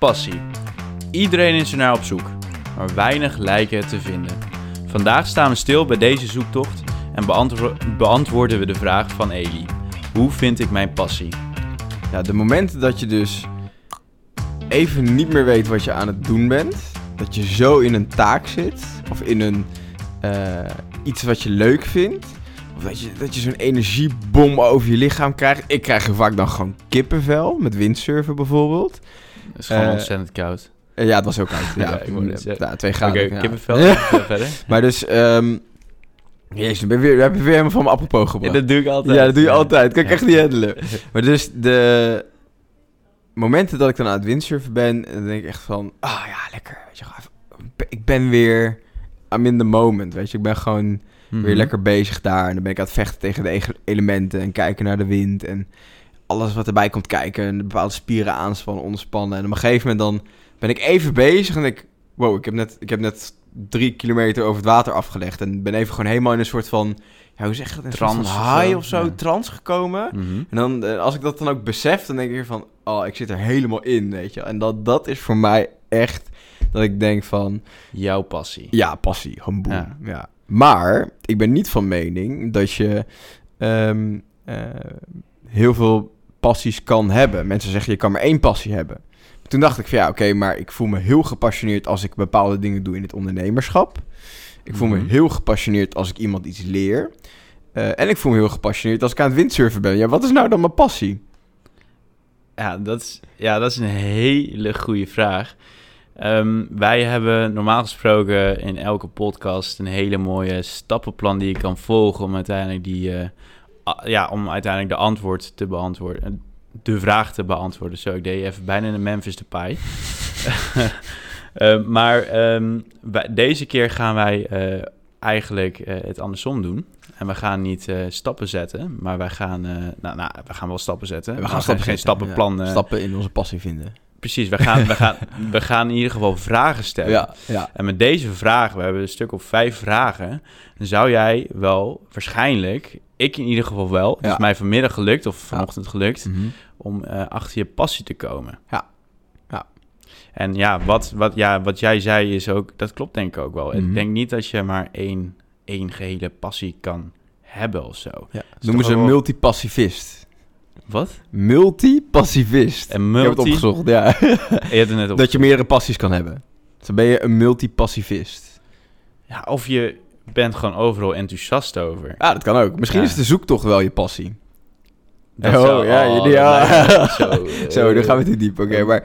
Passie. Iedereen is er naar op zoek, maar weinig lijken het te vinden. Vandaag staan we stil bij deze zoektocht en beantwo- beantwoorden we de vraag van Eli. Hoe vind ik mijn passie? Ja, de momenten dat je dus even niet meer weet wat je aan het doen bent. Dat je zo in een taak zit. Of in een eh, iets wat je leuk vindt. Of dat je, dat je zo'n energiebom over je lichaam krijgt. Ik krijg er vaak dan gewoon kippenvel. Met windsurfen bijvoorbeeld. Het is gewoon Eh, ontzettend koud. Eh, ja, het was ook koud. Ja, Ja, ik zeggen. ja, twee Oké, graden. ja. kippenvel. Ga verder. Maar dus, ehm jezus, ben weer, heb je weer helemaal van mijn apropos gebracht. dat doe ik altijd. Ja, dat doe je altijd. Kan ik echt niet handelen. Maar dus de momenten dat ik dan aan het windsurfen ben, dan denk ik echt van, ah ja, lekker. Weet je, ik ben weer, I'm in the moment, weet je. Ik ben gewoon Mhm. weer lekker bezig daar. En dan ben ik aan het vechten tegen de elementen en kijken naar de wind en alles wat erbij komt kijken. En bepaalde spieren aanspannen, ontspannen. En op een gegeven moment dan ben ik even bezig en ik, wow, ik heb net, ik heb net drie kilometer over het water afgelegd. En ben even gewoon helemaal in een soort van, ja, hoe zeg je dat? Een soort van Trance of high zo, of zo, ja. trance gekomen. Mhm. En dan, eh, als ik dat dan ook besef, dan denk ik van, oh, ik zit er helemaal in, weet je. En dat, dat is voor mij echt, dat ik denk van, Jouw passie. ja, passie, gewoon. Ja. Ja. Maar, ik ben niet van mening dat je ehm, eh, heel veel passies kan hebben. Mensen zeggen, je kan maar één passie hebben. Toen dacht ik van, ja, oké, maar ik voel me heel gepassioneerd als ik bepaalde dingen doe in het ondernemerschap. Ik voel Mhm. me heel gepassioneerd als ik iemand iets leer. Eh, en ik voel me heel gepassioneerd als ik aan het windsurfen ben. Ja, wat is nou dan mijn passie? Ja, dat is, ja, dat is een hele goede vraag. Ehm, wij hebben normaal gesproken in elke podcast een hele mooie stappenplan die je kan volgen om uiteindelijk die, eh, ja, om uiteindelijk de antwoord te beantwoorden, eh, de vraag te beantwoorden. Zo, ik deed even bijna een Memphis de Pie. Eh, maar ehm, deze keer gaan wij eh, eigenlijk het andersom doen. En we gaan niet stappen zetten, maar wij gaan, nou, nou, we gaan wel stappen zetten. We gaan geen stappen stappenplan. Ja, stappen in onze passie vinden. Precies, we gaan, we, gaan, we gaan in ieder geval vragen stellen. Ja, ja. En met deze vragen, we hebben een stuk of vijf vragen, dan zou jij wel waarschijnlijk, ik in ieder geval wel, het Ja. is mij vanmiddag gelukt of vanochtend gelukt, Mhm. om eh, achter je passie te komen. Ja. Ja. En ja wat, wat, ja, wat jij zei is ook, dat klopt denk ik ook wel. Mhm. Ik denk niet dat je maar één, één gehele passie kan hebben of zo. Ja. Noemen ze wel- multipassivist. Wat? Multipassivist. En Ik heb het multi... opgezocht, ja. Je hebt het net op. dat je meerdere passies kan hebben. Dan ben je een multipassivist. Ja, of je bent gewoon overal enthousiast over. Ja, dat kan ook. Misschien Ja. is de zoektocht wel je passie. Dat Oh, zou- ja, oh, ja. Zo, eh, Zo, dan gaan we te diep. Oké, maar...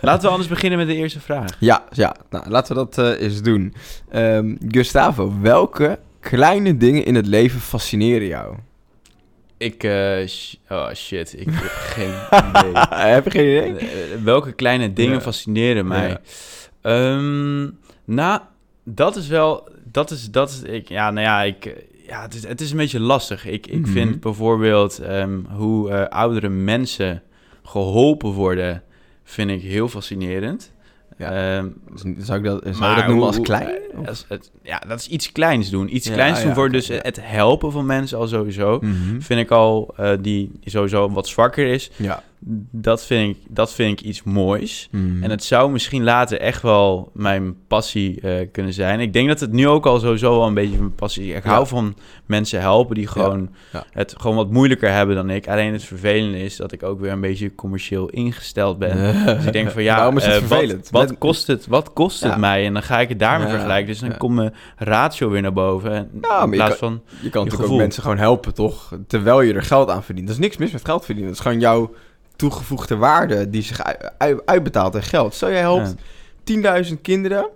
Laten we anders beginnen met de eerste vraag. ja, ja. Nou, laten we dat eh, eens doen. Ehm, Gustavo, welke kleine dingen in het leven fascineren jou? Ik, eh, sh- oh shit, ik heb geen idee. Heb je geen idee? Eh, Welke kleine dingen Ja. fascineren mij? Ja. Ehm, nou, dat is wel, dat is, dat is, ik, ja, nou ja, ik, eh, ja, het is, het is een beetje lastig. Ik, ik Mhm. vind bijvoorbeeld ehm, hoe eh, oudere mensen geholpen worden, vind ik heel fascinerend. Ja. Ehm, Zou ik dat, zou je Maar dat noemen als klein? eh, als het, ja, dat is iets kleins doen. Iets Ja, kleins doen ja, voor dus het helpen van mensen al sowieso. Mhm. Vind ik al, die, die sowieso wat zwakker is. Ja. Dat vind ik, dat vind ik iets moois. Mhm. En het zou misschien later echt wel mijn passie eh, kunnen zijn. Ik denk dat het nu ook al sowieso wel een beetje mijn passie is. Ik Ja. hou van mensen helpen die gewoon ja. het gewoon wat moeilijker hebben dan ik. Alleen het vervelende is dat ik ook weer een beetje commercieel ingesteld ben. Dus ik denk van ja, is dat eh, wat-? Wat, kost het, wat kost het mij? En dan ga ik het daarmee vergelijken. Dus dan komt mijn ratio weer naar boven. En in je plaats kan- van... Je kan je natuurlijk gevoel. ook mensen gewoon helpen, toch? Terwijl je er geld aan verdient. Er is niks mis met geld verdienen. Het is gewoon jouw toegevoegde waarde die zich ui- ui- uitbetaalt in geld. Stel, jij helpt Ja. 10.000 kinderen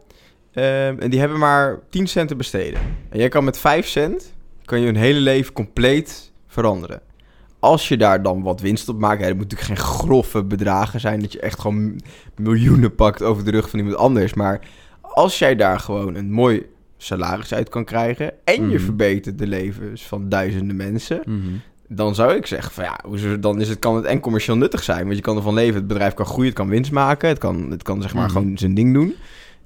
ehm, en die hebben maar 10 cent te besteden. En jij kan met 5 cent, kan je hun hele leven compleet veranderen. Als je daar dan wat winst op maakt, hè, dat moet natuurlijk geen grove bedragen zijn, dat je echt gewoon miljoenen pakt over de rug van iemand anders. Maar als jij daar gewoon een mooi salaris uit kan krijgen en je Mhm. verbetert de levens van duizenden mensen, Mhm. Dan zou ik zeggen van ja, dan is het, kan het en commercieel nuttig zijn. Want je kan ervan leven, het bedrijf kan groeien, het kan winst maken, het kan, het kan zeg maar Mhm. gewoon zijn ding doen.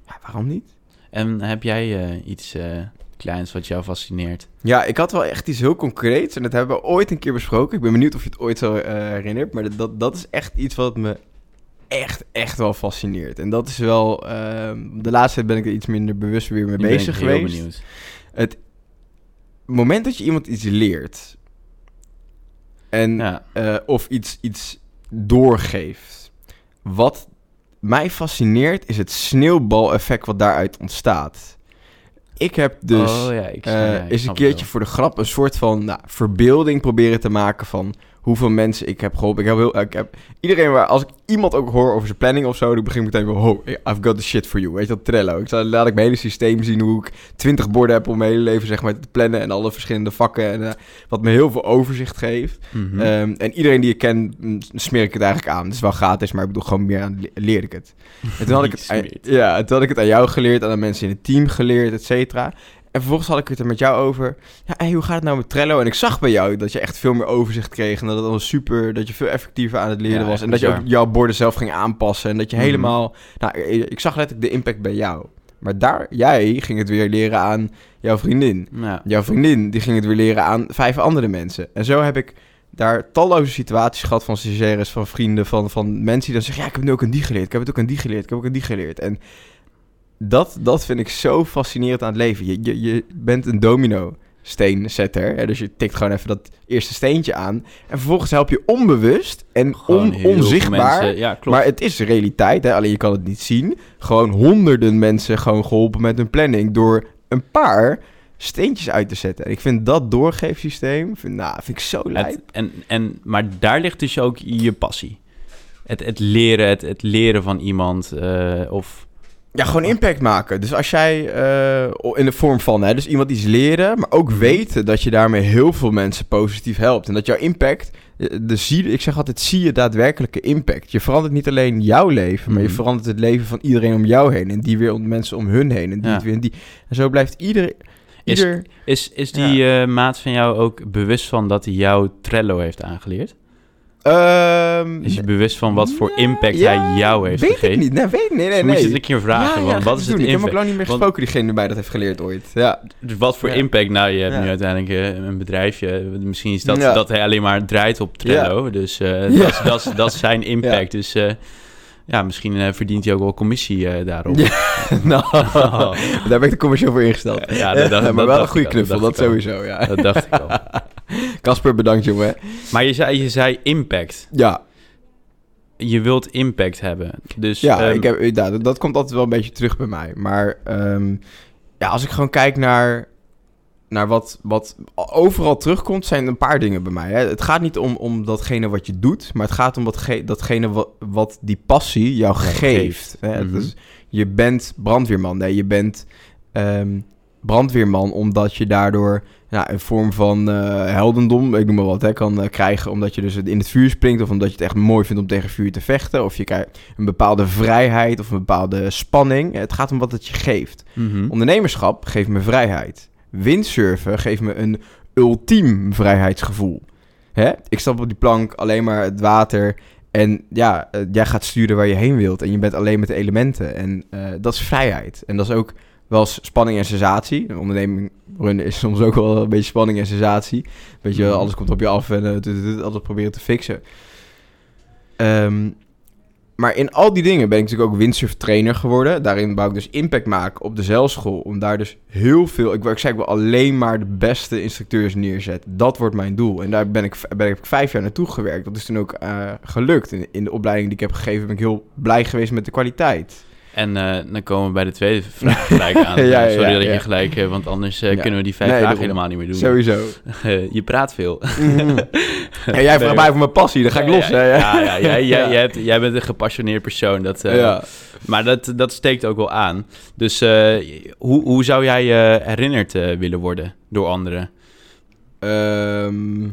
Ja, waarom niet? En heb jij eh, iets eh, kleins wat jou fascineert? Ja, ik had wel echt iets heel concreets en dat hebben we ooit een keer besproken. Ik ben benieuwd of je het ooit zo eh, herinnert, maar dat, dat, dat is echt iets wat me echt, echt wel fascineert. En dat is wel... ehm, de laatste tijd ben ik er iets minder bewust weer mee Nu ben ik bezig heel geweest. benieuwd. Het moment dat je iemand iets leert... En Ja. eh, of iets, iets doorgeeft. Wat mij fascineert is het sneeuwbaleffect wat daaruit ontstaat. Ik heb dus oh, ja, ik, eh, ja, eens een keertje voor de grap een soort van nou, verbeelding proberen te maken van hoeveel mensen ik heb geholpen. Ik heb heel, ik heb iedereen waar, als ik iemand ook hoor over zijn planning of zo, dan begin ik meteen wel, oh, I've got the shit for you. Weet je dat, Trello. Ik zal, laat ik mijn hele systeem zien hoe ik twintig borden heb om mijn hele leven zeg maar te plannen en alle verschillende vakken en eh, wat me heel veel overzicht geeft. Mhm. Ehm, en iedereen die ik ken, mm, smeer ik het eigenlijk aan. Het is wel gratis, maar ik bedoel gewoon meer aan le- leer ik het. En toen had ik het, aan, ja, toen had ik het aan jou geleerd, aan de mensen in het team geleerd, et cetera. En vervolgens had ik het er met jou over. Ja, hey, hoe gaat het nou met Trello? En ik zag bij jou dat je echt veel meer overzicht kreeg. En dat het al super, dat je veel effectiever aan het leren Ja, was. En dat je ook jouw borden zelf ging aanpassen. En dat je Mhm. helemaal... Nou, ik zag letterlijk de impact bij jou. Maar daar, jij ging het weer leren aan jouw vriendin. ja. Jouw vriendin, die ging het weer leren aan vijf andere mensen. En zo heb ik daar talloze situaties gehad van stagiaires, van vrienden, van, van mensen die dan zeggen... Ja, ik heb nu ook een die geleerd, ik heb het ook een die geleerd, ik heb ook een die geleerd. En dat, dat vind ik zo fascinerend aan het leven. Je, je, je bent een domino steenzetter. Hè? Dus je tikt gewoon even dat eerste steentje aan. En vervolgens help je onbewust en on, onzichtbaar... mensen- ja, klopt. Maar het is realiteit, hè? alleen je kan het niet zien. Gewoon honderden mensen gewoon geholpen met hun planning door een paar steentjes uit te zetten. En ik vind dat doorgeefsysteem, vind, nou, vind ik zo. Het, en, en, maar daar ligt dus ook je passie. Het, het leren, het, het leren van iemand. eh, of Ja, gewoon impact maken. Dus als jij eh, in de vorm van, hè, dus iemand iets leren, maar ook weten dat je daarmee heel veel mensen positief helpt. En dat jouw impact, eh, de zie, ik zeg altijd, zie je daadwerkelijke impact. Je verandert niet alleen jouw leven, maar je Mhm. verandert het leven van iedereen om jou heen. En die weer om mensen om hun heen. En die Ja. weer en die. En zo blijft ieder... Is- is, is die eh, maat van jou ook bewust van dat hij jou Trello heeft aangeleerd? Ehm, Is je bewust van wat voor ja, impact ja, hij jou heeft weet gegeven? ik niet. Nee, weet ik niet. Nee, nee, Dan moet je nee. het een keer vragen. Ja, want ja, wat is het doen. Ik heb ook impact? lang niet meer Want- gesproken diegene die mij dat heeft geleerd ooit. Ja. Dus wat voor Ja. impact? Nou, je hebt Ja. nu uiteindelijk eh, een bedrijfje. Misschien is dat Ja. dat hij alleen maar draait op Trello. Dus eh, Ja. dat, is, dat, is, dat is zijn impact. Dus eh, ja, misschien verdient hij ook wel commissie eh, daarop. Ja. nou, daar ben ik de commercieel voor ingesteld. Ja, dat dacht- maar dat wel een goede dat knuffel, dat, sowieso. Ja. Dat dacht ik al. Casper, bedankt jongen. Maar je zei, je zei impact. Ja, Je wilt impact hebben. Dus ja, ehm, ik heb, ja dat, dat komt altijd wel een beetje terug bij mij. Maar ehm, ja, als ik gewoon kijk naar, naar wat, wat overal terugkomt, zijn er een paar dingen bij mij. Hè. Het gaat niet om, om datgene wat je doet, maar het gaat om watge- datgene wat, wat die passie jou geeft. Hè. Mhm. Dus je bent brandweerman. Nee, je bent ehm, brandweerman omdat je daardoor ja, een vorm van eh, heldendom, ik noem maar wat, hè, kan eh, krijgen. Omdat je dus in het vuur springt of omdat je het echt mooi vindt om tegen vuur te vechten. Of je krijgt een bepaalde vrijheid of een bepaalde spanning. Het gaat om wat het je geeft. mhm. Ondernemerschap geeft me vrijheid. Windsurfen geeft me een ultiem vrijheidsgevoel. Hè? Ik stap op die plank, alleen maar het water. En ja, eh, jij gaat sturen waar je heen wilt. En je bent alleen met de elementen. En dat is vrijheid. En dat is ook wel spanning en sensatie. Een onderneming runnen is soms ook wel een beetje spanning en sensatie. Weet je, Mhm. alles komt op je af en eh, altijd proberen te fixen. Ehm, maar in al die dingen ben ik natuurlijk ook windsurf trainer geworden. Daarin wou ik dus impact maken op de zeilschool. Om daar dus heel veel... Ik, ik zei, ik wil alleen maar de beste instructeurs neerzetten. Dat wordt mijn doel. En daar ben ik, ben ik vijf jaar naartoe gewerkt. Dat is toen ook eh, gelukt. In, in de opleiding die ik heb gegeven ben ik heel blij geweest met de kwaliteit. En eh, dan komen we bij de tweede vraag gelijk aan. Ja, ja, Sorry ja, dat je ja. gelijk, eh, want anders eh, Ja. kunnen we die vijf Nee, vragen daarom. helemaal niet meer doen. Sowieso. Eh, je praat veel. Mhm. Ja, jij vraagt mij voor mijn passie, dan ga ik los. Ja, hè? ja, ja, jij, jij, Ja. jij, hebt- jij bent een gepassioneerd persoon. Dat, eh, ja. Maar dat, dat steekt ook wel aan. Dus eh, hoe, hoe zou jij eh, herinnerd eh, willen worden door anderen? Ehm,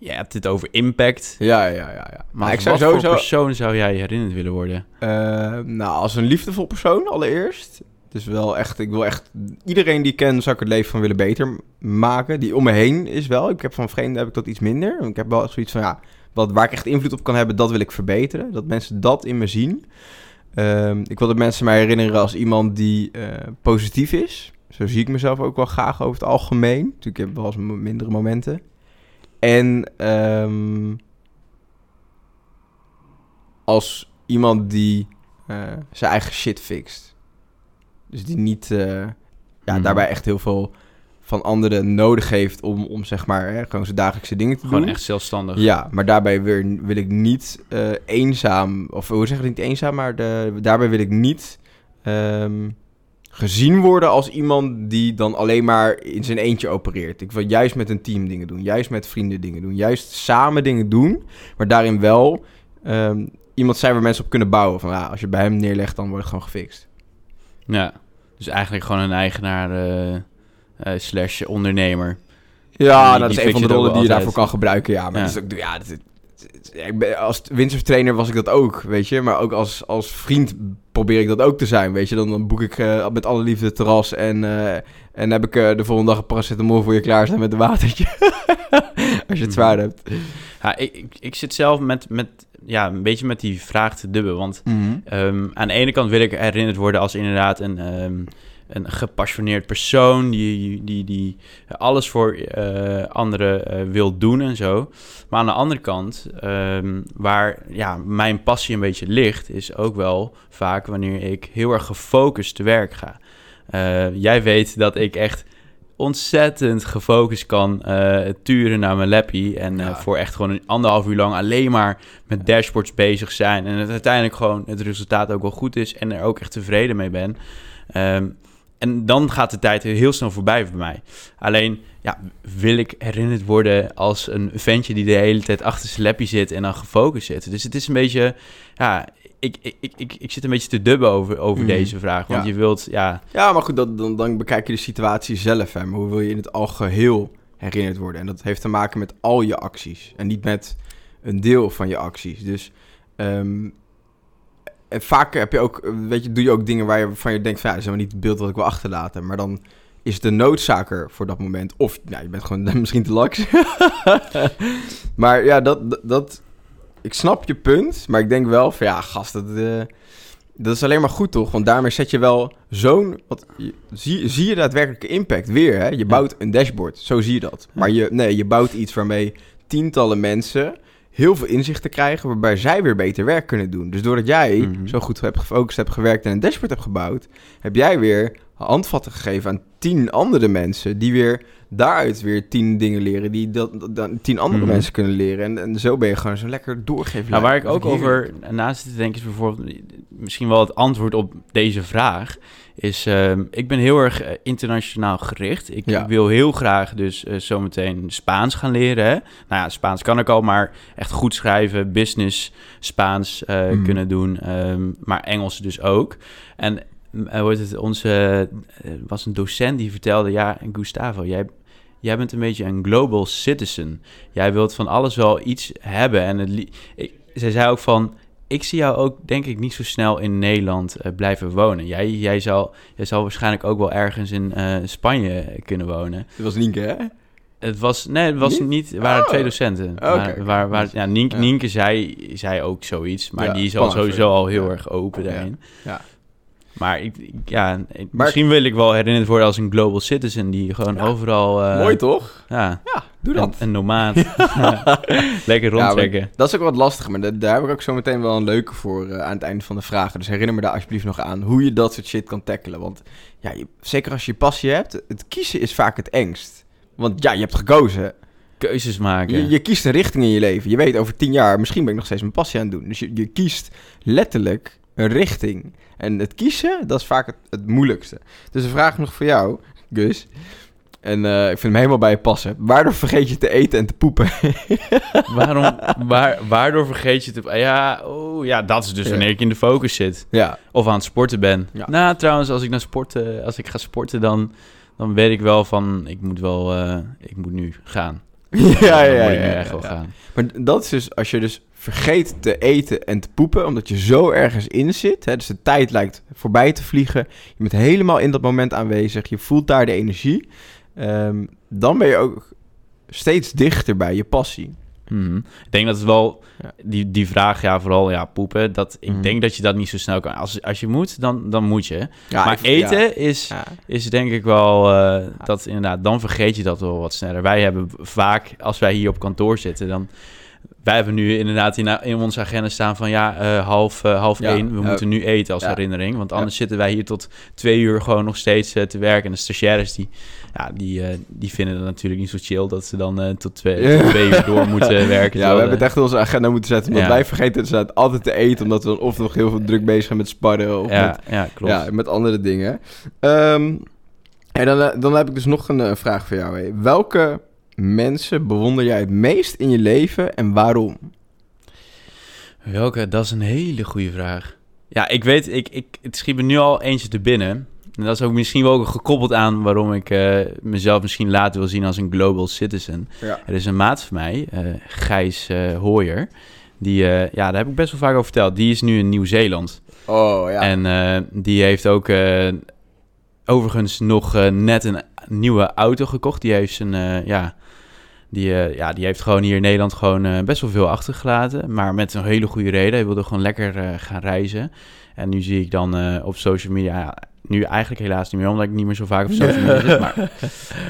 Je hebt het over impact. ja, ja, ja. ja. Maar ik zou wat sowieso... voor persoon zou jij herinnerd willen worden? Eh, nou, als een liefdevol persoon allereerst. Dus wel echt, ik wil echt iedereen die ik ken, zou ik het leven van willen beter maken. Die om me heen is wel. Ik heb van vreemden heb ik dat iets minder. Ik heb wel zoiets van ja, wat, waar ik echt invloed op kan hebben, dat wil ik verbeteren. Dat mensen dat in me zien. Ehm, ik wil dat mensen mij herinneren als iemand die eh, positief is. Zo zie ik mezelf ook wel graag over het algemeen. Natuurlijk heb ik wel eens mindere momenten. En ehm, als iemand die eh, zijn eigen shit fixt. Dus die niet eh, ja, Mhm. daarbij echt heel veel van anderen nodig heeft om, om zeg maar hè, gewoon zijn dagelijkse dingen te Gewoon doen. echt zelfstandig. Ja, maar daarbij wil, wil ik niet eh, eenzaam, of hoe zeg ik het niet eenzaam, maar de, daarbij wil ik niet ehm, gezien worden als iemand die dan alleen maar in zijn eentje opereert. Ik wil juist met een team dingen doen, juist met vrienden dingen doen, juist samen dingen doen, maar daarin wel ehm, iemand zijn waar mensen op kunnen bouwen. Van ja, als je bij hem neerlegt, dan wordt het gewoon gefixt. Ja. Dus eigenlijk gewoon een eigenaar eh, eh, slash ondernemer. Ja, Die- nou, dat is een van de rollen die je daarvoor kan gebruiken. Ja, maar Ja. Dat is ook, ja, dat is- ik ben, als windsurf trainer was ik dat ook, weet je. Maar ook als, als vriend probeer ik dat ook te zijn, weet je. Dan, dan boek ik eh, met alle liefde het terras en, eh, en heb ik eh, de volgende dag een paracetamol voor je klaarstaan met een watertje. als je het zwaar hebt. Ja, ik, ik, ik zit zelf met, met, ja, een beetje met die vraag te dubben. Want Ehm, aan de ene kant wil ik herinnerd worden als inderdaad een, ehm, een gepassioneerd persoon die, die, die alles voor eh, anderen eh, wil doen en zo. Maar aan de andere kant, ehm, waar ja, mijn passie een beetje ligt, is ook wel vaak wanneer ik heel erg gefocust te werk ga. Eh, jij weet dat ik echt ontzettend gefocust kan turen naar mijn lappie. En voor echt gewoon een anderhalf uur lang alleen maar met dashboards bezig zijn. En het uiteindelijk gewoon het resultaat ook wel goed is en er ook echt tevreden mee ben. Ehm, en dan gaat de tijd heel snel voorbij voor mij. Alleen, ja, wil ik herinnerd worden als een ventje die de hele tijd achter zijn lappie zit en dan gefocust zit. Dus het is een beetje, ja, ik, ik, ik, ik, zit een beetje te dubben over, over Mhm. deze vraag. Want Ja. je wilt, ja, Ja, maar goed, dat, dan, dan bekijk je de situatie zelf. Hè. Maar hoe wil je in het algeheel herinnerd worden? En dat heeft te maken met al je acties. En niet met een deel van je acties. Dus ehm, en vaak heb je ook, weet je, doe je ook dingen waar je van je denkt... Van, ja, dat is helemaal niet het beeld dat ik wil achterlaten. Maar dan is de noodzaker voor dat moment. Of nou, je bent gewoon misschien te laks. maar ja, dat, dat. Ik snap je punt, maar ik denk wel van ja, gast, dat, eh, dat is alleen maar goed toch? Want daarmee zet je wel zo'n. wat- je- Zie, zie je daadwerkelijke impact weer, hè? Je bouwt een dashboard, zo zie je dat. Maar je, nee, je bouwt iets waarmee tientallen mensen heel veel inzichten krijgen, waarbij zij weer beter werk kunnen doen. Dus doordat jij Mhm. zo goed hebt gefocust, hebt gewerkt en een dashboard hebt gebouwd, heb jij weer handvatten gegeven aan tien andere mensen, die weer daaruit weer tien dingen leren, die dat, dat- dat tien andere Mhm. mensen kunnen leren. En, en zo ben je gewoon zo lekker doorgeven. Nou, waar ik ook over na zit te denken is bijvoorbeeld misschien wel het antwoord op deze vraag. Is, ehm, ik ben heel erg eh, internationaal gericht. Ik Ja. wil heel graag dus eh, zometeen Spaans gaan leren. Hè? Nou ja, Spaans kan ik al, maar echt goed schrijven, business, Spaans eh, Mhm. kunnen doen. ehm, maar Engels dus ook. En wordt het, onze was een docent die vertelde, ja, Gustavo, jij Jij bent een beetje een global citizen. Jij wilt van alles wel iets hebben. En het li- ik, zij zei ook van... Ik zie jou ook, denk ik, niet zo snel in Nederland eh, blijven wonen. Jij, jij, zal, jij zal waarschijnlijk ook wel ergens in eh, Spanje kunnen wonen. Dit was Nienke, hè? Het was, nee, het was Niet? niet, het waren Oh. twee docenten. Oké, waar, waar, waar, ja, Nienke, Ja. Nienke zei, zei ook zoiets, maar Ja, die is al sowieso al heel Ja. erg open daarin. Ja. Maar ik, ja, Maar- misschien wil ik wel herinnerd worden als een global citizen die gewoon overal... eh, Mooi toch? Ja, Ja, doe een, dat. een nomaat. Lekker Ja, rondtrekken. dat is ook wat lastig, maar da- daar heb ik ook zo meteen wel een leuke voor eh, aan het einde van de vragen. Dus herinner me daar alsjeblieft nog aan hoe je dat soort shit kan tackelen. Want ja, je- zeker als je passie hebt, het kiezen is vaak het engst. Want ja, je hebt gekozen. Keuzes maken. Je, je kiest een richting in je leven. Je weet over tien jaar, misschien ben ik nog steeds mijn passie aan het doen. Dus je, je kiest letterlijk een richting. En het kiezen, dat is vaak het, het moeilijkste. Dus een vraag nog voor jou, Gus. En eh, ik vind hem helemaal bij je passen. Waardoor vergeet je te eten en te poepen? Waarom, waar, waardoor vergeet je te... Ja, oh, ja, dat is dus wanneer ik in de focus zit. ja, Of aan het sporten ben. Ja. Nou, trouwens, als ik, naar sporten, als ik ga sporten, dan, dan weet ik wel van... Ik moet wel... eh, ik moet nu gaan. ja, ja, Dan ja. moet ik nu ja, echt ja, wel ja. gaan. Maar dat is dus als je dus vergeet te eten en te poepen, omdat je zo ergens in zit. Hè, dus de tijd lijkt voorbij te vliegen. Je bent helemaal in dat moment aanwezig. Je voelt daar de energie. Ehm, dan ben je ook steeds dichter bij je passie. Mhm. Ik denk dat het wel... Ja. Die, die vraag, ja, vooral ja, poepen. Dat, ik Mhm. denk dat je dat niet zo snel kan. Als, als je moet, dan, dan moet je. Ja, maar ik- eten ja, is... is denk ik wel eh, dat inderdaad, dan vergeet je dat wel wat sneller. Wij hebben vaak, als wij hier op kantoor zitten, dan wij hebben nu inderdaad in, in onze agenda staan van ja, eh, half, eh, half Ja, één. We moeten nu eten als Ja. herinnering. Want anders zitten wij hier tot twee uur gewoon nog steeds eh, te werken. En de stagiaires die, ja, die, die vinden het natuurlijk niet zo chill dat ze dan tot, twee, tot twee uur door moeten werken. Ja, we hebben het echt in onze agenda moeten zetten. Ja. wij vergeten dus altijd te eten. Omdat we dan of nog heel veel druk bezig zijn met sparren. Of met ja, ja, klopt. Ja, met andere dingen. Ehm, en dan, dan heb ik dus nog een vraag voor jou. hè. Welke mensen bewonder jij het meest in je leven en waarom? Welke? Dat is een hele goede vraag. Ja, ik weet, ik, ik, het schiet me nu al eentje te binnen. En dat is ook misschien wel ook gekoppeld aan waarom ik eh, mezelf misschien later wil zien als een global citizen. Ja. Er is een maat van mij, eh, Gijs Hooyer. Die, eh, ja, daar heb ik best wel vaak over verteld. Die is nu in Nieuw-Zeeland. Oh ja. En die heeft ook overigens nog net een nieuwe auto gekocht. Die heeft zijn, ja, die, eh, ja, die heeft gewoon hier in Nederland gewoon eh, best wel veel achtergelaten. Maar met een hele goede reden. Hij wilde gewoon lekker eh, gaan reizen. En nu zie ik dan op social media, ja, nu eigenlijk helaas niet meer, omdat ik niet meer zo vaak op social media zit. Maar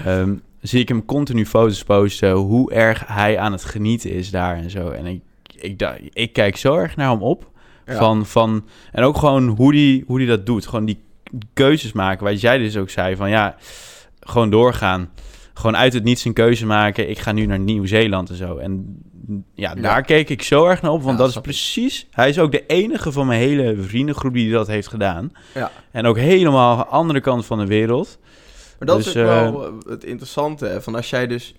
ehm, zie ik hem continu foto's posten hoe erg hij aan het genieten is daar en zo. En ik, ik, da- ik kijk zo erg naar hem op. Ja. Van, van, en ook gewoon hoe die, hoe die dat doet. Gewoon die keuzes maken. Wat jij dus ook zei. Van ja, gewoon doorgaan. Gewoon uit het niets een keuze maken. Ik ga nu naar Nieuw-Zeeland en zo. En ja, Ja. daar keek ik zo erg naar op. Want Ja, dat is precies... Hij is ook de enige van mijn hele vriendengroep die dat heeft gedaan. Ja. En ook helemaal aan de andere kant van de wereld. Maar dat Dus, is ook eh, wel eh, het interessante. Hè? Van als jij dus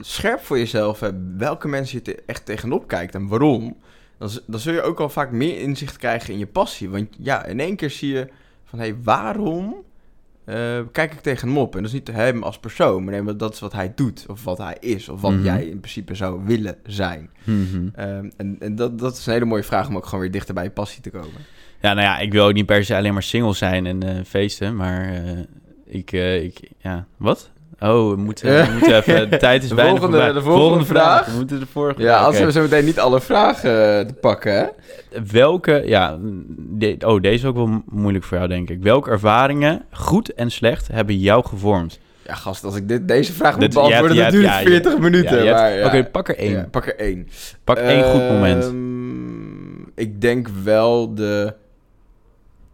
scherp voor jezelf hebt welke mensen je te- echt tegenop kijkt en waarom, dan, dan zul je ook al vaak meer inzicht krijgen in je passie. Want ja, in één keer zie je van hé, hey, waarom eh, kijk ik tegen hem op? En dat is niet hem als persoon, maar nee, dat is wat hij doet of wat hij is of wat Mhm. jij in principe zou willen zijn. Mhm. Ehm, en en dat, dat is een hele mooie vraag om ook gewoon weer dichter bij je passie te komen. Ja, nou ja, ik wil ook niet per se alleen maar single zijn en eh, feesten, maar eh, ik, ik, ja, wat? Oh, we moeten, we moeten even, de tijd is De bijna volgende- voorbij. de volgende vraag. We moeten de vorige Ja, als we zo meteen niet alle vragen eh, te pakken, hè? Welke, ja, de- oh, deze is ook wel mo- moeilijk voor jou, denk ik. Welke ervaringen, goed en slecht, hebben jou gevormd? Ja, gast, als ik dit, deze vraag moet beantwoorden, dan duurt ja, het je- 40 minuten. Ja. Oké, pak er één. Ja, pak er één. Pak één goed moment. Ehm, ik denk wel de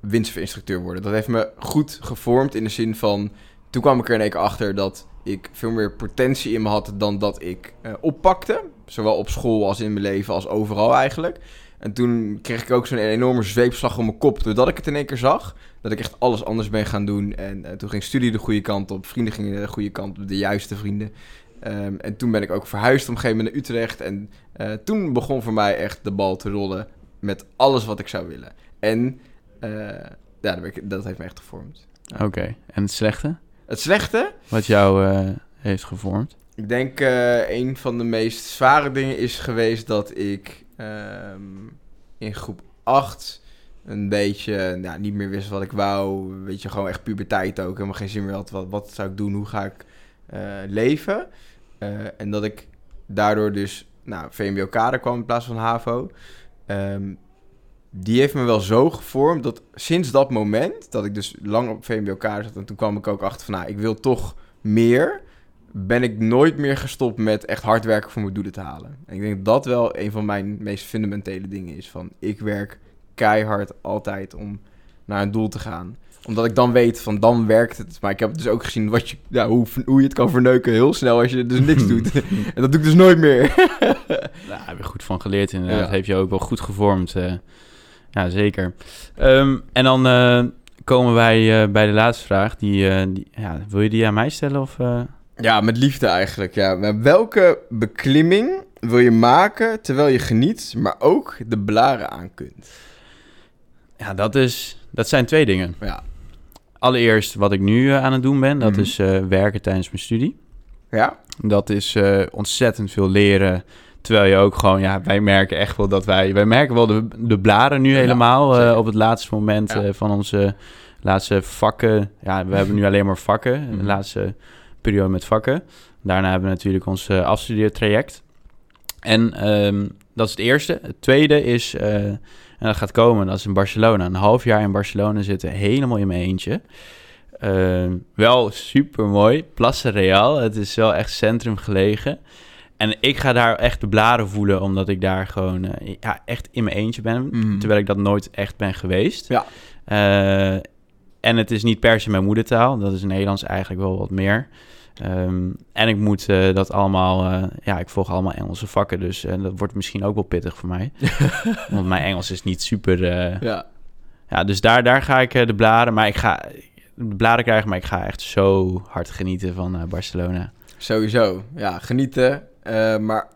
windsurfinstructeur worden. Dat heeft me goed gevormd in de zin van... Toen kwam ik er in één keer achter dat ik veel meer potentie in me had dan dat ik eh, oppakte. Zowel op school als in mijn leven als overal eigenlijk. En toen kreeg ik ook zo'n enorme zweepslag om mijn kop. Doordat ik het in één keer zag. Dat ik echt alles anders ben gaan doen. En eh, toen ging studie de goede kant op. Vrienden gingen de goede kant op. De juiste vrienden. Ehm, en toen ben ik ook verhuisd op een gegeven moment naar Utrecht. En eh, toen begon voor mij echt de bal te rollen. Met alles wat ik zou willen. En ja, dat, dat heeft me echt gevormd. Oké, en het slechte? Het slechte? Wat jou eh, heeft gevormd? Ik denk eh een van de meest zware dingen is geweest dat ik ehm, in groep 8 een beetje nou, niet meer wist wat ik wou. Weet je, gewoon echt puberteit ook. Helemaal geen zin meer had. Wat, wat zou ik doen? Hoe ga ik eh, leven? En dat ik daardoor dus nou, VMBO kader kwam in plaats van HAVO. Ehm, die heeft me wel zo gevormd dat sinds dat moment, dat ik dus lang op VMBO kader zat... en toen kwam ik ook achter van, nou, ik wil toch meer ben ik nooit meer gestopt met echt hard werken voor mijn doelen te halen. En ik denk dat dat wel een van mijn meest fundamentele dingen is. Van ik werk keihard altijd om naar een doel te gaan. Omdat ik dan weet van dan werkt het. Maar ik heb dus ook gezien wat je, ja, hoe, hoe je het kan verneuken heel snel als je dus niks doet. en dat doe ik dus nooit meer. Daar heb je goed van geleerd inderdaad. Ja. Dat heeft je ook wel goed gevormd. eh. Ja, zeker. Ehm, en dan eh, komen wij eh, bij de laatste vraag. Die, eh, die, ja, wil je die aan mij stellen? Of, ja, met liefde eigenlijk. Ja. Welke beklimming wil je maken terwijl je geniet, maar ook de blaren aan kunt? Ja, dat, is, dat zijn twee dingen. Ja. Allereerst wat ik nu aan het doen ben. Dat Mhm. is werken tijdens mijn studie. Ja? Dat is ontzettend veel leren. Terwijl je ook gewoon, ja, wij merken echt wel dat wij, wij merken wel de, de blaren nu helemaal eh, op het laatste moment Ja. eh, van onze laatste vakken. Ja, we hebben nu alleen maar vakken, Mhm. de laatste periode met vakken. Daarna hebben we natuurlijk ons eh, afstudeertraject. En ehm, dat is het eerste. Het tweede is, en dat gaat komen, dat is in Barcelona. Een half jaar in Barcelona zitten, helemaal in mijn eentje. Ehm, wel super mooi. Plaza Real. Het is wel echt centrum gelegen. En ik ga daar echt de blaren voelen, omdat ik daar gewoon eh, ja, echt in mijn eentje ben. Mhm. Terwijl ik dat nooit echt ben geweest. Ja. Eh, en het is niet per se mijn moedertaal. Dat is Nederlands eigenlijk wel wat meer. Ehm, en ik moet eh, dat allemaal... ja, ik volg allemaal Engelse vakken. Dus eh, dat wordt misschien ook wel pittig voor mij. Want mijn Engels is niet super... Ja. ja, dus daar, daar ga ik de blaren... Maar ik ga de blaren krijgen, maar ik ga echt zo hard genieten van Barcelona. Sowieso. Ja, genieten. Eh, maar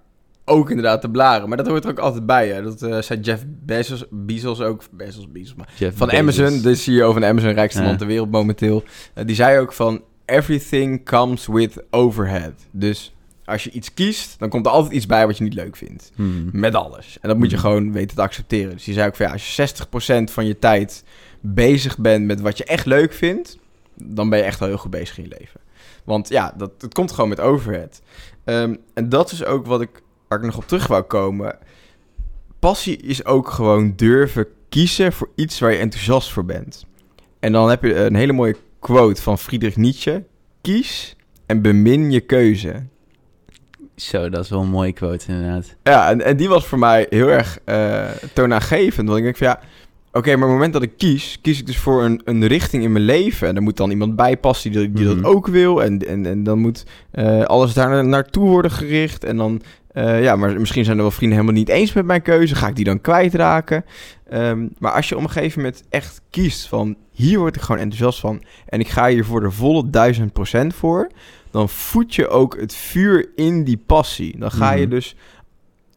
ook inderdaad de blaren. Maar dat hoort er ook altijd bij. Hè. Dat eh, zei Jeff Bezos, Bezos ook. Bezos, Bezos. Maar Jeff van Bezos. Amazon, de CEO van Amazon, rijkste Ja. man ter wereld momenteel. Eh, die zei ook van... Everything comes with overhead. Dus als je iets kiest, dan komt er altijd iets bij wat je niet leuk vindt. Hmm. Met alles. En dat moet je Mhm. gewoon weten te accepteren. Dus die zei ook van ja, als je 60% van je tijd bezig bent met wat je echt leuk vindt, dan ben je echt wel heel goed bezig in je leven. Want ja, dat, het komt gewoon met overhead. Ehm, en dat is ook wat ik, waar ik nog op terug wou komen. Passie is ook gewoon durven kiezen voor iets waar je enthousiast voor bent. En dan heb je een hele mooie quote van Friedrich Nietzsche. Kies en bemin je keuze. Zo, dat is wel een mooie quote inderdaad. Ja, en, en die was voor mij heel erg eh toonaangevend. Want ik denk van ja, oké, maar op het moment dat ik kies, kies ik dus voor een, een richting in mijn leven. En er moet dan iemand bij passen die, die Mhm. dat ook wil. En, en, en dan moet eh, alles daar na- naartoe worden gericht. En dan, eh, ja, maar misschien zijn er wel vrienden helemaal niet eens met mijn keuze. Ga ik die dan kwijtraken? Ehm, maar als je op een gegeven moment echt kiest van hier word ik gewoon enthousiast van. En ik ga hier voor de volle duizend procent voor. Dan voed je ook het vuur in die passie. Dan ga je Mhm. dus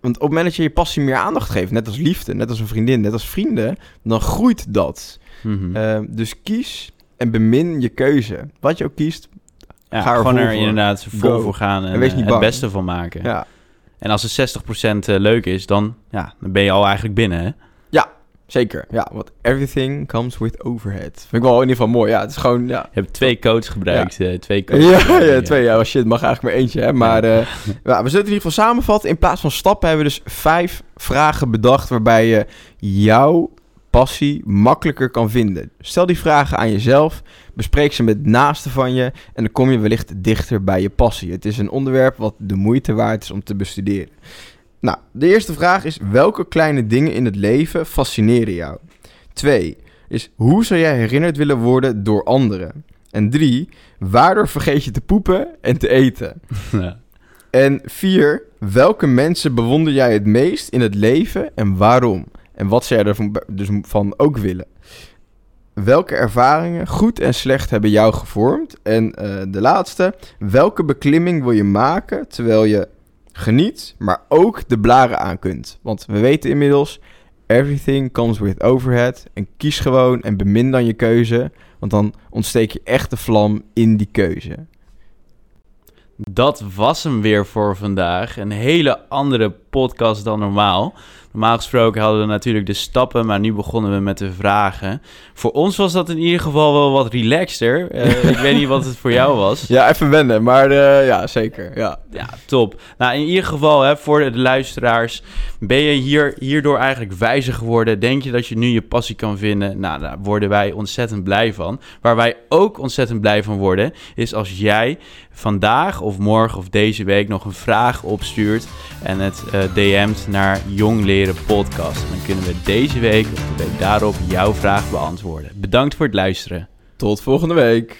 want op het moment dat je je passie meer aandacht geeft, net als liefde, net als een vriendin, net als vrienden, dan groeit dat. Mhm. Ehm, dus kies en bemin je keuze. Wat je ook kiest. ja, ga er gewoon er voor. inderdaad vol Go. voor gaan en, En wees eh, het beste van maken. Ja, En als het 60% eh, leuk is, dan, ja, dan ben je al eigenlijk binnen. Hè? Zeker. Ja, want everything comes with overhead. Vind ik wel in ieder geval mooi. Ja, het is gewoon, ja. Je hebt twee codes gebruikt. eh, twee codes Ja, gebruikt, ja, twee. Ja, oh shit, mag eigenlijk maar eentje, hè. Maar eh, ja, we zullen het in ieder geval samenvatten. In plaats van stappen hebben we dus vijf vragen bedacht... waarbij je jouw passie makkelijker kan vinden. Stel die vragen aan jezelf, bespreek ze met naasten van je... en dan kom je wellicht dichter bij je passie. Het is een onderwerp wat de moeite waard is om te bestuderen. Nou, de eerste vraag is... welke kleine dingen in het leven fascineren jou? Twee is... hoe zou jij herinnerd willen worden door anderen? En drie... Waardoor vergeet je te poepen en te eten? Ja. En vier, welke mensen bewonder jij het meest in het leven en waarom? En wat zou jij ervan dus van ook willen? Welke ervaringen, goed en slecht, hebben jou gevormd? En eh, de laatste, welke beklimming wil je maken terwijl je geniet, maar ook de blaren aan kunt? Want we weten inmiddels, everything comes with overhead. En kies gewoon en bemin dan je keuze, want dan ontsteek je echt de vlam in die keuze. Dat was hem weer voor vandaag. Een hele andere podcast dan normaal. Normaal gesproken hadden we natuurlijk de stappen, maar nu begonnen we met de vragen. Voor ons was dat in ieder geval wel wat relaxter. Eh, ik weet niet wat het voor jou was. Ja, even wennen, maar eh, ja, zeker. Ja. Ja, top. Nou, in ieder geval, hè, voor de luisteraars, ben je hier, hierdoor eigenlijk wijzer geworden? Denk je dat je nu je passie kan vinden? Nou, daar worden wij ontzettend blij van. Waar wij ook ontzettend blij van worden, is als jij vandaag of morgen of deze week nog een vraag opstuurt en het eh, DM't naar Jong Leren Podcast. Dan kunnen we deze week of de week daarop jouw vraag beantwoorden. Bedankt voor het luisteren. Tot volgende week.